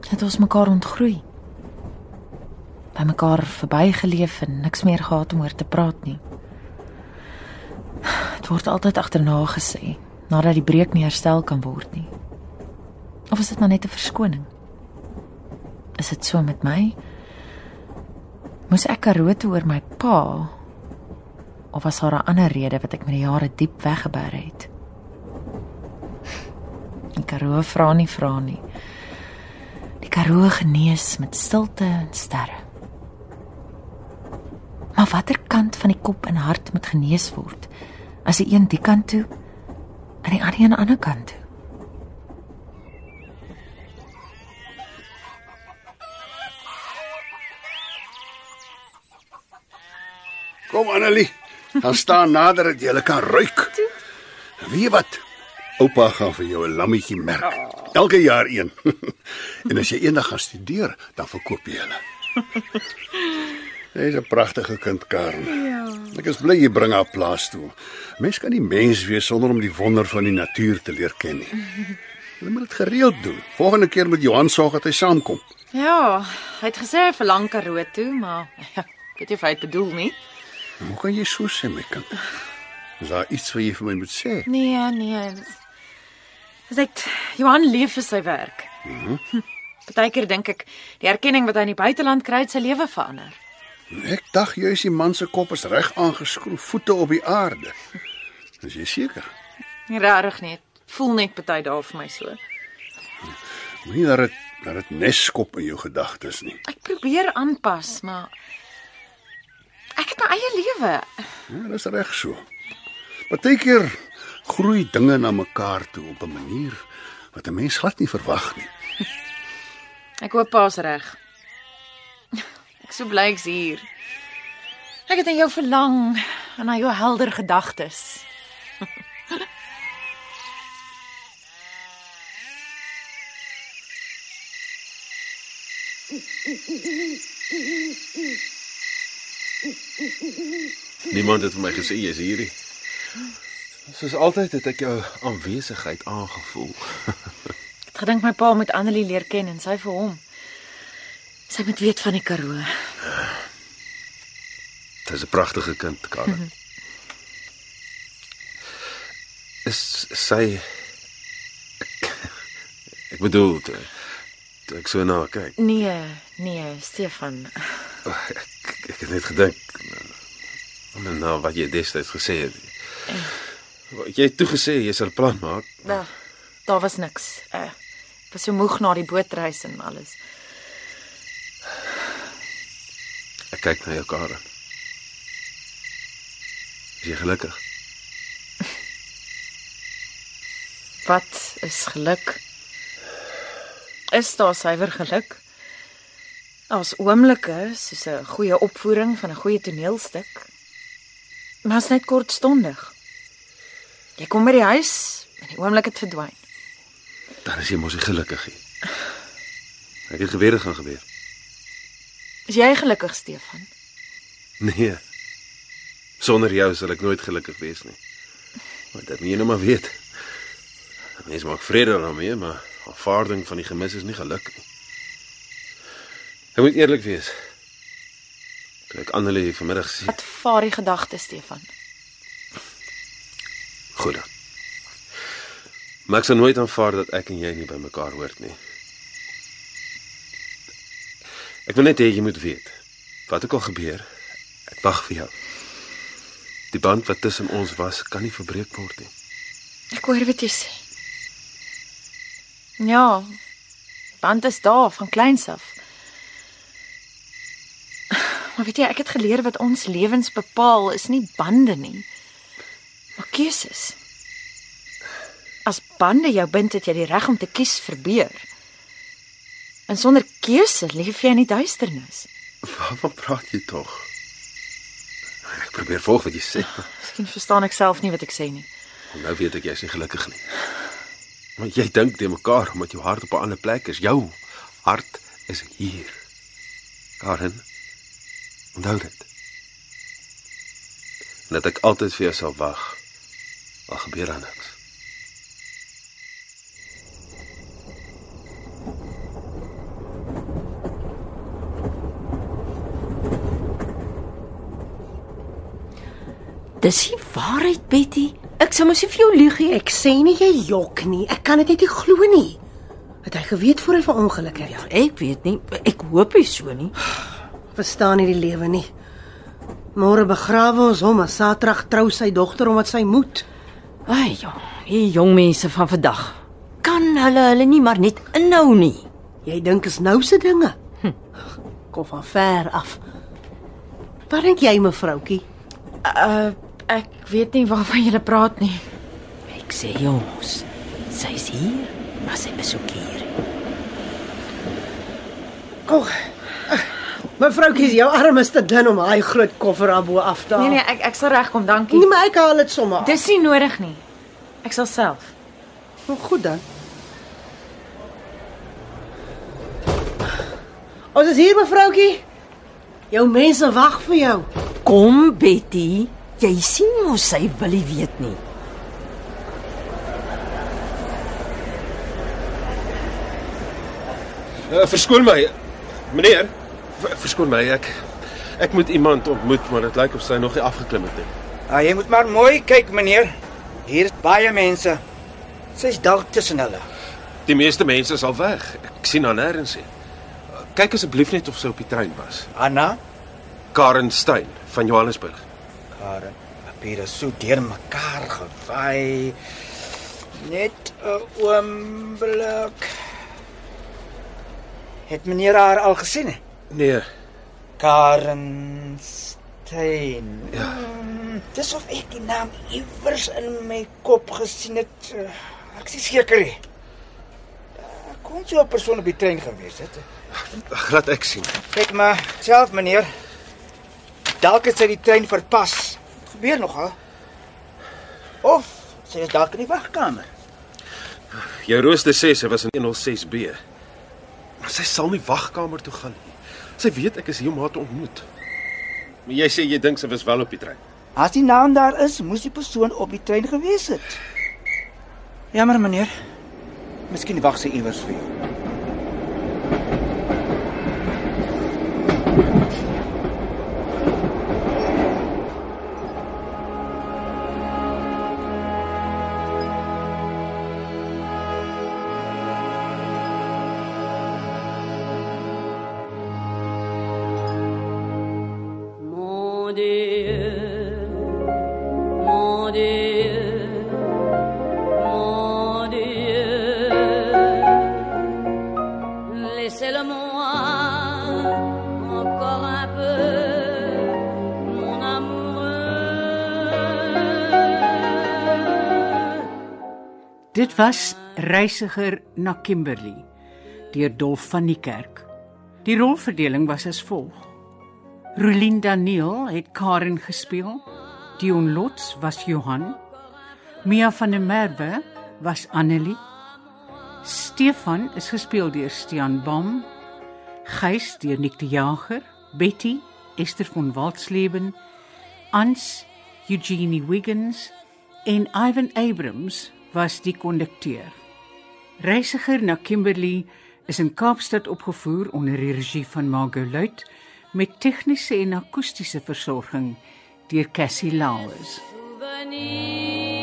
Het ons mekaar ontgroei. By mekaar verbygeleef en niks meer gehad om oor te praat nie. Dit word altyd agterna gesê nadat die breuk nie herstel kan word nie. Of is dit maar net 'n verskoning? Is dit so met my? Moes ek karoo toe oor my pa? Of was daar 'n ander rede wat ek met die jare diep weggeberg het? Die karoo vra nie vra nie. Die Karoo genees met stilte en sterre. Maar watter kant van die kop en hart moet genees word? As die een die kant toe en die ander die ander kant toe. Kom Annelie, gaan staan nader dat jy hulle kan ruik. Weet jy wat? Oupa gaan vir jou 'n lammetjie merk. Elke jaar een. en as jy eendag gaan studeer, dan verkoop jy hulle. Jy's 'n pragtige kind, Karen. Ja. Ek is bly jy bring haar plaas toe. Mens kan nie mens wees sonder om die wonder van die natuur te leer ken nie. Jy moet dit gereeld doen. Volgende keer moet Johan sorg dat hy saamkom. Ja, hy het gesê hy verlang Karoo toe, maar ek weet nie of hy dit bedoel nie. Hoe kan jy so sê, my kind? Is daar iets wat jy vir my moet sê? Nee, nee. dis- net Johan leef vir sy werk. Mhm. Partykeer dink ek die erkenning wat hy in die buiteland kry, het sy lewe verander. Ek dink jy is die man se kop is reg aangeskroef, voete op die aarde. Is jy seker? Nie rarig nie. Voel net party daar vir my so. Moenie dat dit dat dit neskop in jou gedagtes nie. Ek probeer aanpas, maar ek het my eie lewe. Ja, dis reg so. Partykeer groei dinge na mekaar toe op 'n manier wat 'n mens glad nie verwag nie. Ek hoop pa's reg. Ek so bly ek's hier. Ek het aan jou verlang en aan jou helder gedagtes. Niemand het vir my gesê jy's hier nie. Soos altyd het ek jou aanwesigheid aangevoel. Ek het gedink my pa moet Annelie leer ken en sy vir hom. Sy moet weet van die Karoo. Dis 'n pragtige kind, Karel. Is sy Ek bedoel toe, toe ek so na kyk. Nee, nee, Stefan. Ek, ek het net gedink nou, nou wat jy destyds gesê het. Jy het toe gesê jy sal 'n plan maak. Wel, daar was niks. Uh, ek was so moeg na die bootreis en alles. Ek kyk na jou Karen. Is jy gelukkig? Wat is geluk? Is daar suiwer geluk? Daar's oomblikke soos 'n goeie opvoering van 'n goeie toneelstuk. Maar dit is net kortstondig. Jy kom by die huis en die oomblik het verdwyn. Dan is jy mos nie gelukkig nie. Ek het geweet dit gaan gebeur. Is jy gelukkig, Stefan? Nee. Sonder jou sal ek nooit gelukkig wees nie. Maar dit moet jy nou maar weet. Mense maak vrede daarmee, maar aanvaarding van die gemis is nie geluk nie. Ek moet eerlik wees. Toe ek Annelie vanmiddag sien, Wat vaar die gedagte, Stefan? goed dan. Maar ek sal nooit aanvaar dat ek en jy nie by mekaar hoort nie. Ek wil net hê jy moet weet, wat ook al gebeur, ek wag vir jou. Die band wat tussen ons was, kan nie verbreek word nie. Ek hoor wat jy sê. Ja. Band is daar van kleins af. Maar weet jy, ek het geleer wat ons lewens bepaal is nie bande nie, maar keuses. As bande jou bind, het jy die reg om te kies verbeur. En sonder keuse leef jy in die duisternis. Waarvan praat jy tog? Ek probeer volg wat jy sê. Miskien verstaan ek self nie wat ek sê nie. Nou weet ek jy's nie gelukkig nie. Want jy dink te mekaar omdat jou hart op 'n ander plek is. Jou hart is hier. Karen, onthou dit. En dat ek altyd vir jou sal wag. Al gebeur daar niks. Dis die waarheid, Betty. Ek sou mos nie vir jou lieg nie. Ek sê nie jy jok nie. Ek kan dit net nie glo nie. Het hy geweet voor hy verongeluk het? Ja, ek weet nie. Ek hoop nie so nie. Verstaan nie die lewe nie. Môre begrawe ons hom, en Saterdag trou sy dogter omdat sy moet. Ai, ja, die jong mense van vandag. Kan hulle hulle nie maar net inhou nie. Jy dink is nou se dinge. Hm. Kom van ver af. Wat dink jy, mevroutjie? Uh ek weet nie waarvan jy praat nie. Ek sê jongs, sy's hier, maar sy besoek hier. Ag. Mevroutjie, jou arm is te dun om daai groot koffer abo af te haal. Nee nee, ek ek sal regkom, dankie. Nee, maar ek haal dit sommer. Dis nie nodig nie. Ek sal self. Nou goed dan. Ons is hier, mevroutjie. Jou mense wag vir jou. Kom Betty, jy sien mos sy wil nie weet nie. Uh, verskoon my, meneer. Verskoon my, ek ek moet iemand ontmoet, maar dit lyk of sy nog nie afgeklim het nie. Ah, jy moet maar mooi kyk, meneer. Hier is baie mense. Sy's dalk tussen hulle. Die meeste mense is al weg. Ek sien haar nêrens nie. Kyk asseblief net of sy op die trein was. Anna, Karen Stein van Johannesburg. Karen, papiere so deur mekaar gewy. Net 'n oomblik. Het meneer haar al gesien? He? Nee, Karen Stein. Ja. Dis of ek die naam iewers in my kop gesien het. Eh, Ek is seker nie. Daar Kon so 'n persoon op die trein gewees het. glad ek sien. Kyk maar self meneer. Dalk het sy die trein verpas. Dit gebeur nogal. Of sy is dalk in die wagkamer. Jou rooster sê sy was in 106B. Maar sy sal nie wagkamer toe gaan nie. Sy weet ek is hier om haar te ontmoet. Maar jy sê jy dink sy was wel op die trein. As die naam daar is, moes die persoon op die trein gewees het. Jammer meneer. Miskien wag sy iewers vir jou. Was Reisiger na Kimberley deur Dolf van die Kerk. Die rolverdeling was as volg: Rolien Daniel het Karen gespeel, Dion Lots was Johan, Mia van der Merwe was Annelie, Stefan is gespeel deur Stian Bom, Gys deur Nick die Jager, Betty Esther von Waldsleben, Ans Eugenie Wiggins en Ivan Abrams was die kondukteur. Reisiger na Kimberley is in Kaapstad opgevoer onder die regie van Margot Luit met tegniese en akoestiese versorging deur Cassie Lauers. Mon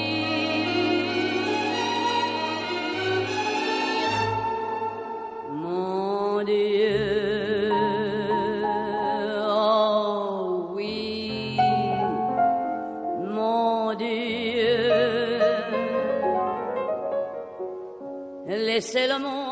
c'est le monde.